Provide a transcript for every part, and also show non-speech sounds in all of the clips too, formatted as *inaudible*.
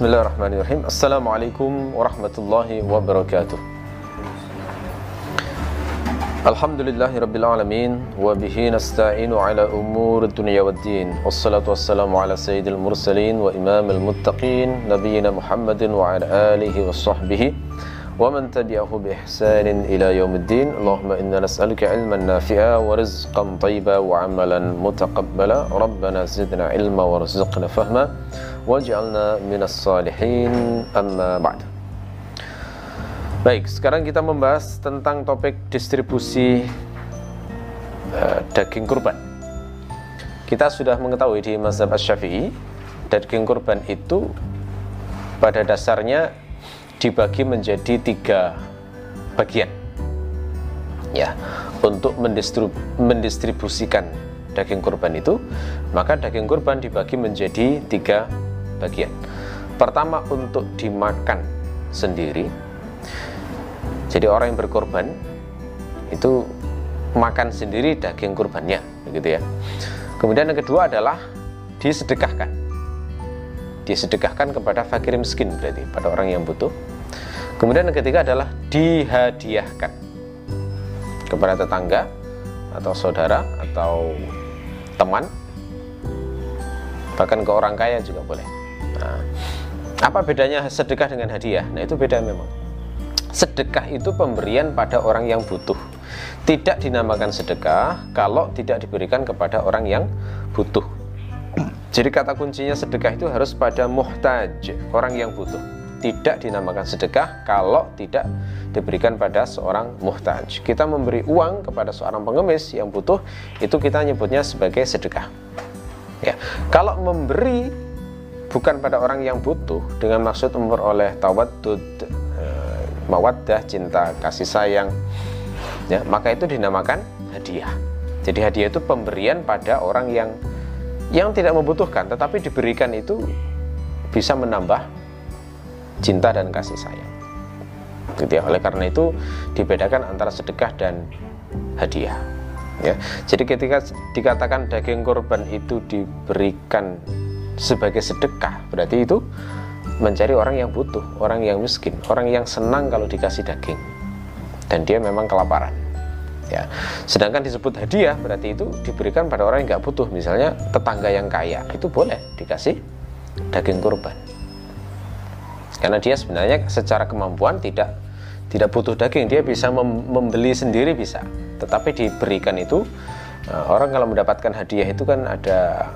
بسم الله الرحمن الرحيم السلام عليكم ورحمة الله وبركاته الحمد لله رب العالمين وبه نستعين على أمور الدنيا والدين والصلاة والسلام على سيد المرسلين وإمام المتقين نبينا محمد وعلى آله وصحبه ومن تبعه بإحسان إلى يوم الدين اللهم إنا نسألك علما نافعا ورزقا طيبا وعملا متقبلا ربنا زدنا علما وارزقنا فهما waj'alna minas salihin amma ba'd Baik, sekarang kita membahas tentang topik distribusi uh, daging kurban. Kita sudah mengetahui di mazhab Asy-Syafi'i, daging kurban itu pada dasarnya dibagi menjadi tiga bagian. Ya, untuk mendistrib mendistribusikan daging kurban itu, maka daging kurban dibagi menjadi tiga bagian. Pertama untuk dimakan sendiri. Jadi orang yang berkorban itu makan sendiri daging kurbannya, begitu ya. Kemudian yang kedua adalah disedekahkan. Disedekahkan kepada fakir miskin berarti pada orang yang butuh. Kemudian yang ketiga adalah dihadiahkan kepada tetangga atau saudara atau teman bahkan ke orang kaya juga boleh Nah, apa bedanya sedekah dengan hadiah? Nah, itu beda memang. Sedekah itu pemberian pada orang yang butuh. Tidak dinamakan sedekah kalau tidak diberikan kepada orang yang butuh. Jadi kata kuncinya sedekah itu harus pada muhtaj, orang yang butuh. Tidak dinamakan sedekah kalau tidak diberikan pada seorang muhtaj. Kita memberi uang kepada seorang pengemis yang butuh, itu kita nyebutnya sebagai sedekah. Ya, kalau memberi bukan pada orang yang butuh dengan maksud memperoleh tawaddud eh, mawaddah cinta kasih sayang ya maka itu dinamakan hadiah. Jadi hadiah itu pemberian pada orang yang yang tidak membutuhkan tetapi diberikan itu bisa menambah cinta dan kasih sayang. Gitu ya oleh karena itu dibedakan antara sedekah dan hadiah ya. Jadi ketika dikatakan daging korban itu diberikan sebagai sedekah. Berarti itu mencari orang yang butuh orang yang miskin orang yang senang kalau dikasih daging. Dan dia memang kelaparan ya. Sedangkan disebut hadiah berarti itu diberikan pada orang yang nggak butuh. Misalnya tetangga yang kaya itu boleh dikasih daging kurban. Karena dia sebenarnya secara kemampuan tidak tidak butuh daging dia bisa mem membeli sendiri bisa. Tetapi diberikan itu eh, orang kalau mendapatkan hadiah itu kan ada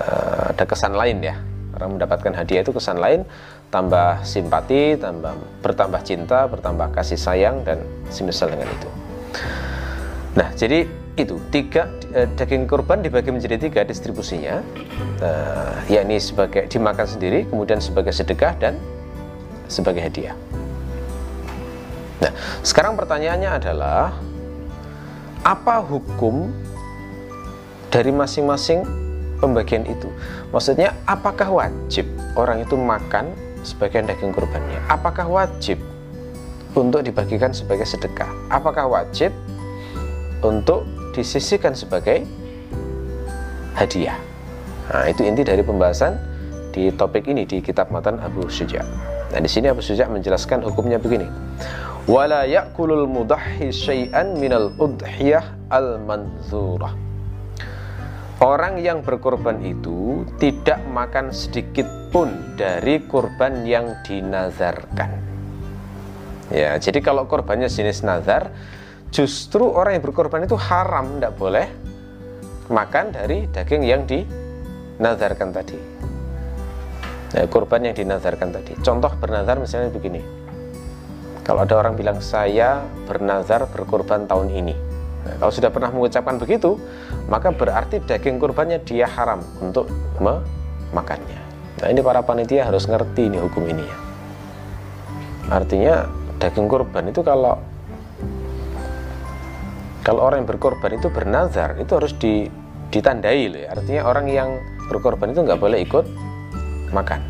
uh, ada kesan lain ya. Orang mendapatkan hadiah itu kesan lain tambah simpati tambah bertambah cinta bertambah kasih sayang dan semisal dengan itu. Nah jadi itu tiga eh, daging kurban dibagi menjadi tiga distribusinya. Uh, yakni sebagai dimakan sendiri kemudian sebagai sedekah dan sebagai hadiah. Nah sekarang pertanyaannya adalah apa hukum dari masing-masing pembagian itu. Maksudnya apakah wajib orang itu makan sebagian daging kurbannya? Apakah wajib untuk dibagikan sebagai sedekah? Apakah wajib untuk disisihkan sebagai hadiah? Nah, itu inti dari pembahasan di topik ini di kitab matan Abu Suja. Nah, di sini Abu Suja menjelaskan hukumnya begini. Wala ya'kulul mudahhi syai'an minal udhiyah al-manzurah Orang yang berkorban itu tidak makan sedikit pun dari korban yang dinazarkan. Ya, jadi kalau korbannya jenis nazar, justru orang yang berkorban itu haram, tidak boleh makan dari daging yang dinazarkan tadi. Ya, korban yang dinazarkan tadi. Contoh bernazar misalnya begini. Kalau ada orang bilang saya bernazar berkorban tahun ini, Nah, kalau sudah pernah mengucapkan begitu, maka berarti daging kurbannya dia haram untuk memakannya. Nah, ini para panitia harus ngerti ini hukum ini ya. Artinya daging kurban itu kalau kalau orang yang berkorban itu bernazar itu harus di, ditandai loh ya. Artinya orang yang berkorban itu nggak boleh ikut makan.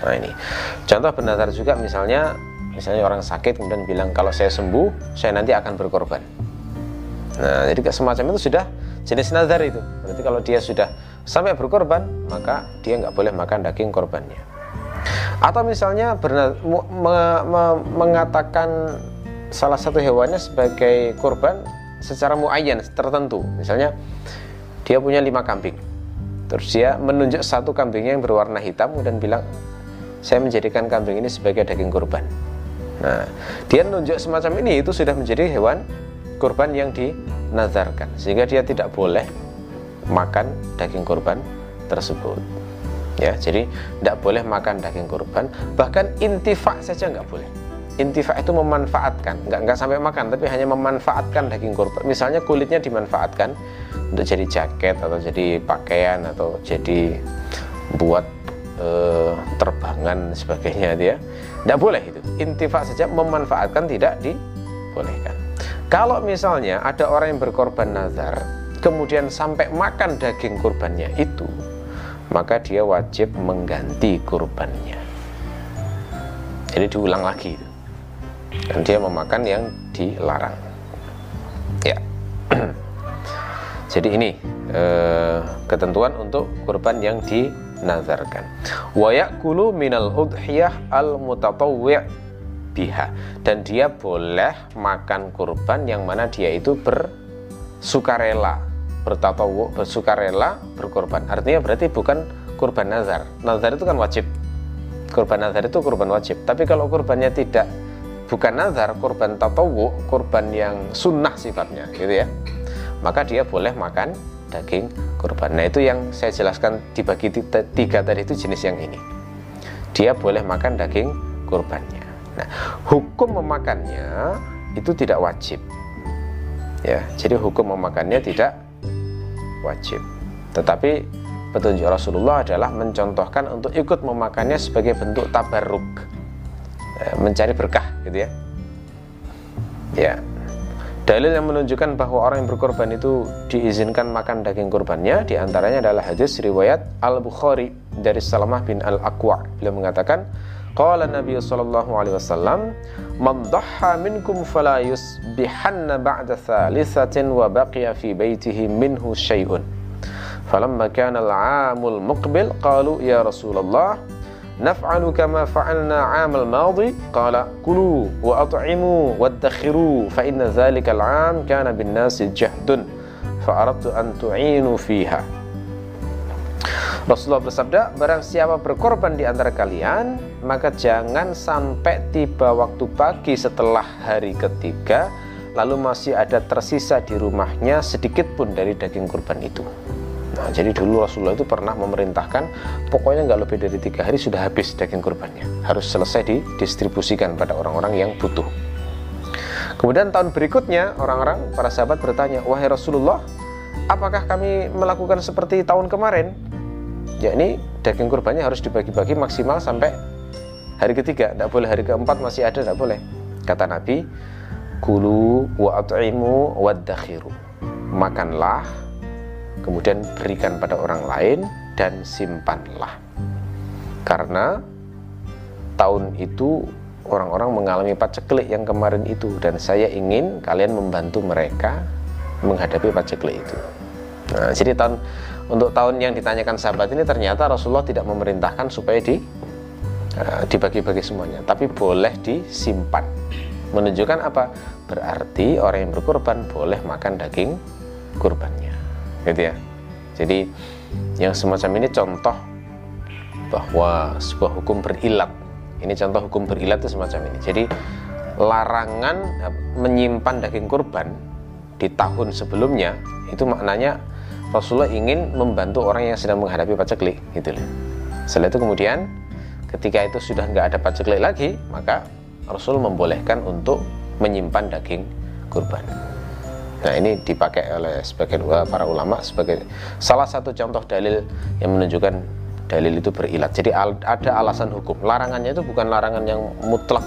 Nah ini contoh bernazar juga misalnya misalnya orang sakit kemudian bilang kalau saya sembuh saya nanti akan berkorban Nah, jadi semacam itu sudah jenis nazar itu. Berarti kalau dia sudah sampai berkorban, maka dia nggak boleh makan daging korbannya. atau misalnya berna, me, me, mengatakan salah satu hewannya sebagai korban secara muayyan tertentu misalnya dia punya lima kambing terus dia menunjuk satu kambingnya yang berwarna hitam dan bilang saya menjadikan kambing ini sebagai daging kurban nah dia menunjuk semacam ini itu sudah menjadi hewan kurban yang dinazarkan sehingga dia tidak boleh makan daging kurban tersebut. Ya jadi tidak boleh makan daging kurban. Bahkan intifak saja nggak boleh. Intifak itu memanfaatkan. Nggak nggak sampai makan tapi hanya memanfaatkan daging kurban. Misalnya kulitnya dimanfaatkan untuk jadi jaket atau jadi pakaian atau jadi buat eh, terbangan sebagainya dia tidak boleh itu. Intifak saja memanfaatkan tidak dibolehkan kalau misalnya ada orang yang berkorban nazar kemudian sampai makan daging kurbannya itu maka dia wajib mengganti kurbannya. Jadi diulang lagi. Dan dia memakan yang dilarang. Ya. *clears throat* Jadi ini eh, ketentuan untuk kurban yang dinazarkan. Wa yakulu minal udhiyah al mutatawwi' biha dan dia boleh makan kurban yang mana dia itu bersukarela. Bertatawu bersukarela berkorban. Artinya berarti bukan kurban nazar. Nazar itu kan wajib. Kurban nazar itu kurban wajib. Tapi kalau kurbannya tidak bukan nazar kurban tatawu kurban yang sunnah sifatnya gitu ya. Maka dia boleh makan daging kurban. Nah itu yang saya jelaskan dibagi tiga tadi itu jenis yang ini. Dia boleh makan daging kurbannya nah hukum memakannya itu tidak wajib. Ya jadi hukum memakannya tidak wajib. Tetapi petunjuk Rasulullah adalah mencontohkan untuk ikut memakannya sebagai bentuk tabarruk. Eh, mencari berkah gitu ya. Ya. Dalil yang menunjukkan bahwa orang yang berkorban itu diizinkan makan daging kurbannya di antaranya adalah hadis riwayat Al Bukhari dari Salamah bin Al Aqwa beliau mengatakan قال النبي صلى الله عليه وسلم من ضحى منكم فلا يصبحن بعد ثالثة وبقي في بيته منه شيء. فلما كان العام المقبل قالوا يا رسول الله نفعل كما فعلنا عام الماضي. قال كلوا وأطعموا وادخروا فإن ذلك العام كان بالناس جهد فأردت أن تعينوا فيها. Rasulullah bersabda, barang siapa berkorban di antara kalian, maka jangan sampai tiba waktu pagi setelah hari ketiga, lalu masih ada tersisa di rumahnya sedikit pun dari daging kurban itu. Nah, jadi dulu Rasulullah itu pernah memerintahkan pokoknya nggak lebih dari tiga hari sudah habis daging kurbannya. Harus selesai didistribusikan pada orang-orang yang butuh. Kemudian tahun berikutnya orang-orang para sahabat bertanya wahai Rasulullah apakah kami melakukan seperti tahun kemarin yakni daging kurbannya harus dibagi-bagi maksimal sampai hari ketiga. Tidak boleh hari keempat masih ada tidak boleh. Kata Nabi kulu wa at'imu wa makanlah kemudian berikan pada orang lain dan simpanlah. Karena tahun itu orang-orang mengalami paceklik yang kemarin itu dan saya ingin kalian membantu mereka menghadapi paceklik itu. Nah jadi tahun untuk tahun yang ditanyakan sahabat ini ternyata Rasulullah tidak memerintahkan supaya di uh, dibagi-bagi semuanya tapi boleh disimpan. Menunjukkan apa? Berarti orang yang berkorban boleh makan daging kurbannya gitu ya. Jadi yang semacam ini contoh bahwa sebuah hukum berilat. Ini contoh hukum berilat itu semacam ini. Jadi larangan eh, menyimpan daging kurban di tahun sebelumnya itu maknanya Rasulullah ingin membantu orang yang sedang menghadapi paceklik gitu loh setelah itu kemudian ketika itu sudah nggak ada paceklik lagi maka Rasul membolehkan untuk menyimpan daging kurban Nah ini dipakai oleh sebagian para ulama sebagai salah satu contoh dalil yang menunjukkan dalil itu berilat. Jadi ada alasan hukum. Larangannya itu bukan larangan yang mutlak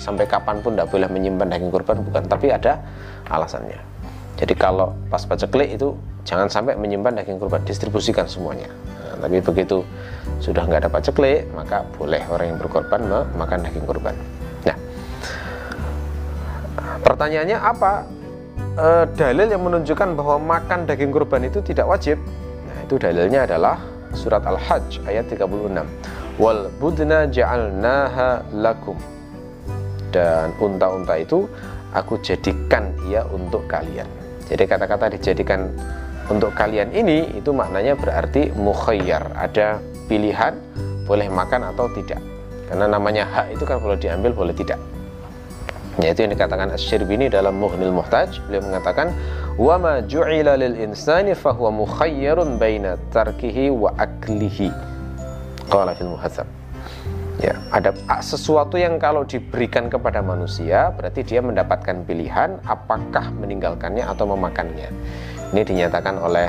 sampai kapan pun tidak boleh menyimpan daging kurban bukan, tapi ada alasannya. Jadi kalau pas paceklik itu jangan sampai menyimpan daging kurban, distribusikan semuanya. Nah, tapi begitu sudah nggak ada paceklik, maka boleh orang yang berkorban makan daging kurban. Nah, pertanyaannya apa uh, dalil yang menunjukkan bahwa makan daging kurban itu tidak wajib. Nah, itu dalilnya adalah surat Al-Hajj ayat 36. wal budna ja'alnaha lakum dan unta-unta itu aku jadikan ia untuk kalian jadi kata-kata dijadikan untuk kalian ini itu maknanya berarti mukhayyar. Ada pilihan boleh makan atau tidak. Karena namanya hak itu kan boleh diambil boleh tidak. Yaitu yang dikatakan Asy-Syirbini dalam Muhnil Muhtaj beliau mengatakan wa ma ju'ila lil insani fahuwa mukhayyarun baina tarkihi wa aklihi. Qala fil muhadzab ya ada sesuatu yang kalau diberikan kepada manusia berarti dia mendapatkan pilihan apakah meninggalkannya atau memakannya ini dinyatakan oleh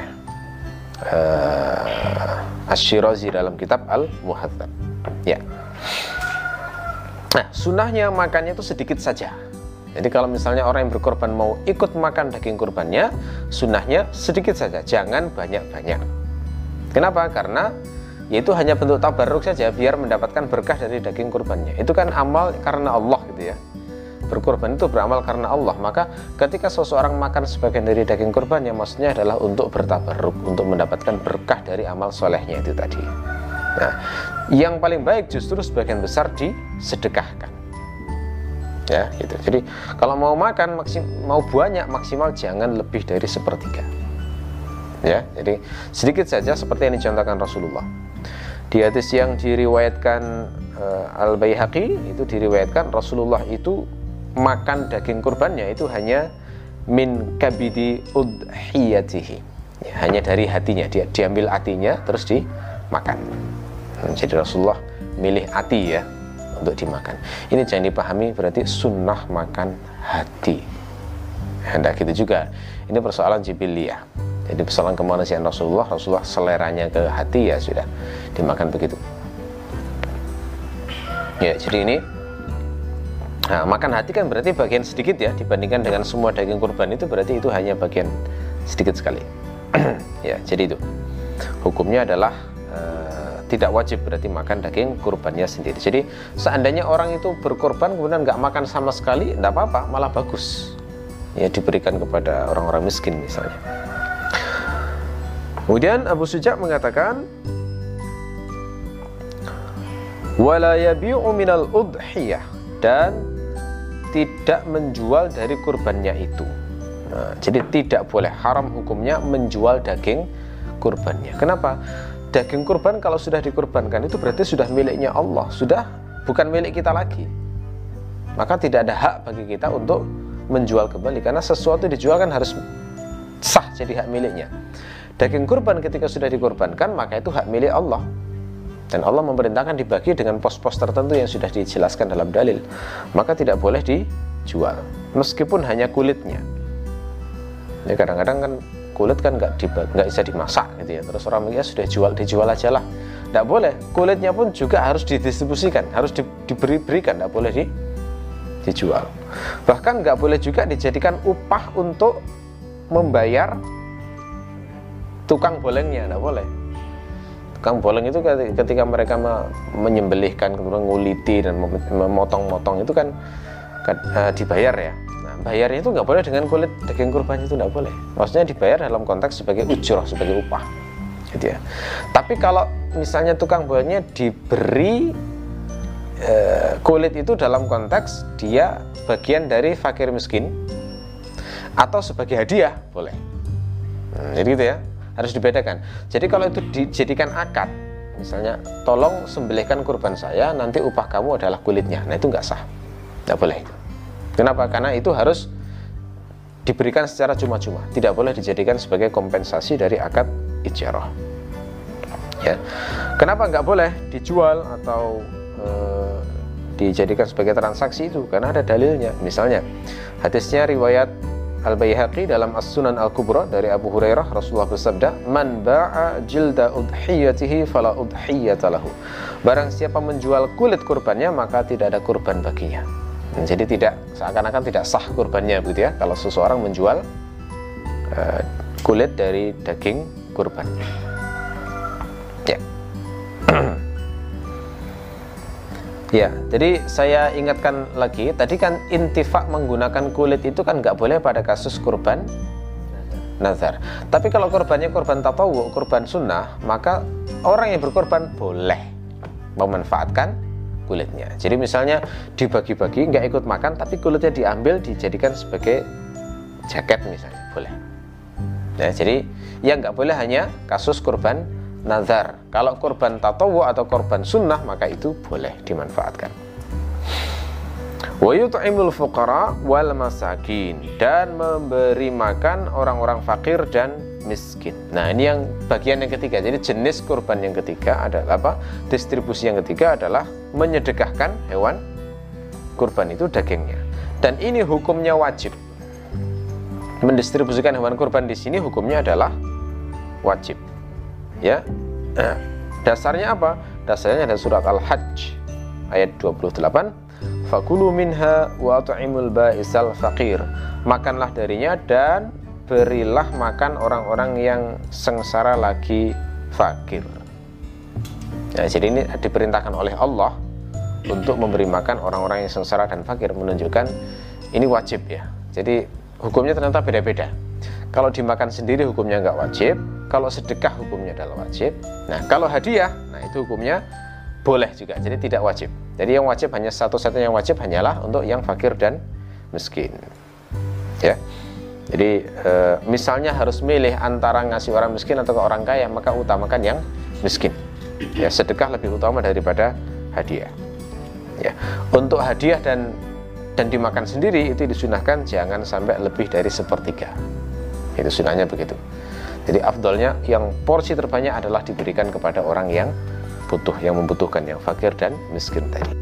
uh, Asy-Syirazi dalam kitab Al-Muhadzab ya Nah, sunnahnya makannya itu sedikit saja. Jadi kalau misalnya orang yang berkorban mau ikut makan daging kurbannya, sunnahnya sedikit saja, jangan banyak-banyak. Kenapa? Karena yaitu hanya bentuk tabarruk saja biar mendapatkan berkah dari daging kurbannya. Itu kan amal karena Allah gitu ya. Berkorban itu beramal karena Allah. Maka ketika seseorang makan sebagian dari daging kurbannya, maksudnya adalah untuk bertabarruk, untuk mendapatkan berkah dari amal solehnya itu tadi. Nah, yang paling baik justru sebagian besar disedekahkan. Ya, gitu. Jadi kalau mau makan maksim, mau banyak maksimal jangan lebih dari sepertiga. Ya, jadi sedikit saja seperti yang dicontohkan Rasulullah. Di hadis yang diriwayatkan uh, Al Baihaqi itu diriwayatkan Rasulullah itu makan daging kurbannya itu hanya min kabidi udhiyatihi. Ya, hanya dari hatinya dia diambil hatinya terus dimakan. Jadi Rasulullah milih hati ya untuk dimakan. Ini jangan dipahami berarti sunnah makan hati. Hendak gitu juga. Ini persoalan jibiliyah. Jadi persoalan kemanusiaan Rasulullah, Rasulullah seleranya ke hati ya sudah dimakan begitu. Ya, jadi ini Nah, makan hati kan berarti bagian sedikit ya dibandingkan dengan semua daging kurban itu berarti itu hanya bagian sedikit sekali. *clears throat* ya, jadi itu. Hukumnya adalah tidak wajib berarti makan daging kurbannya sendiri. Jadi seandainya orang itu berkorban kemudian nggak makan sama sekali, tidak apa-apa, malah bagus. Ya diberikan kepada orang-orang miskin misalnya. Kemudian Abu Suja mengatakan, wala yabi'u minal udhiyah dan tidak menjual dari kurbannya itu. Nah, jadi tidak boleh haram hukumnya menjual daging kurbannya. Kenapa? daging kurban kalau sudah dikurbankan itu berarti sudah miliknya Allah, sudah bukan milik kita lagi. Maka tidak ada hak bagi kita untuk menjual kembali karena sesuatu dijual kan harus sah jadi hak miliknya. Daging kurban ketika sudah dikurbankan maka itu hak milik Allah. Dan Allah memerintahkan dibagi dengan pos-pos tertentu yang sudah dijelaskan dalam dalil. Maka tidak boleh dijual meskipun hanya kulitnya. Ya kadang-kadang kan kulit kan nggak nggak bisa dimasak gitu ya. Terus orang mikir sudah jual dijual aja lah. Nggak boleh. Kulitnya pun juga harus didistribusikan harus di, diberi berikan nggak boleh di, dijual. Bahkan nggak boleh juga dijadikan upah untuk membayar tukang bolengnya nggak boleh tukang boleng itu ketika mereka menyembelihkan kemudian nguliti dan memotong-motong itu kan, kan uh, dibayar ya? Bayarnya itu nggak boleh dengan kulit daging kurban itu nggak boleh. Maksudnya dibayar dalam konteks sebagai ujroh sebagai upah gitu ya. Tapi kalau misalnya tukang buahnya diberi e, kulit itu dalam konteks dia bagian dari fakir miskin atau sebagai hadiah boleh. Hmm, jadi gitu ya harus dibedakan jadi kalau itu dijadikan akad misalnya tolong sembelihkan kurban saya nanti upah kamu adalah kulitnya nah itu nggak sah nggak boleh itu Kenapa? Karena itu harus diberikan secara cuma-cuma, tidak boleh dijadikan sebagai kompensasi dari akad ijarah. Ya. Kenapa nggak boleh dijual atau e, dijadikan sebagai transaksi itu? Karena ada dalilnya. Misalnya, hadisnya riwayat Al Baihaqi dalam As-Sunan Al-Kubra dari Abu Hurairah Rasulullah bersabda, "Man ba'a jilda udhiyatihi fala udhiyata lahu." Barang siapa menjual kulit kurbannya, maka tidak ada kurban baginya. Jadi tidak seakan-akan tidak sah kurbannya begitu ya kalau seseorang menjual uh, kulit dari daging kurban. Ya, jadi saya ingatkan lagi tadi kan intifak menggunakan kulit itu kan nggak boleh pada kasus kurban nazar. Tapi kalau korbannya korban tatawu, korban sunnah, maka orang yang berkorban boleh. memanfaatkan kulitnya. Jadi misalnya dibagi-bagi nggak ikut makan tapi kulitnya diambil dijadikan sebagai jaket misalnya boleh. Ya, jadi yang nggak boleh hanya kasus kurban nazar. Kalau kurban tatawu atau kurban sunnah maka itu boleh dimanfaatkan. Wal masakin dan memberi makan orang-orang fakir dan miskin. Nah, ini yang bagian yang ketiga. Jadi jenis kurban yang ketiga adalah apa? Distribusi yang ketiga adalah menyedekahkan hewan kurban itu dagingnya. Dan ini hukumnya wajib. Mendistribusikan hewan kurban di sini hukumnya adalah wajib. Ya. Nah, dasarnya apa? Dasarnya ada surat Al-Hajj ayat 28 fakulu minha wa tu'imul ba'isal faqir. Makanlah darinya dan berilah makan orang-orang yang sengsara lagi fakir. Nah, jadi ini diperintahkan oleh Allah untuk memberi makan orang-orang yang sengsara dan fakir menunjukkan ini wajib ya. Jadi hukumnya ternyata beda-beda kalau dimakan sendiri hukumnya nggak wajib kalau sedekah hukumnya adalah wajib. Nah kalau hadiah nah itu hukumnya boleh juga jadi tidak wajib. Jadi yang wajib hanya satu-satunya yang wajib hanyalah untuk yang fakir dan miskin ya. Jadi e, misalnya harus milih antara ngasih orang miskin atau ke orang kaya maka utamakan yang miskin ya. Sedekah lebih utama daripada hadiah ya. Untuk hadiah dan dan dimakan sendiri itu disunahkan jangan sampai lebih dari sepertiga itu sunahnya begitu jadi afdolnya yang porsi terbanyak adalah diberikan kepada orang yang butuh yang membutuhkan yang fakir dan miskin tadi.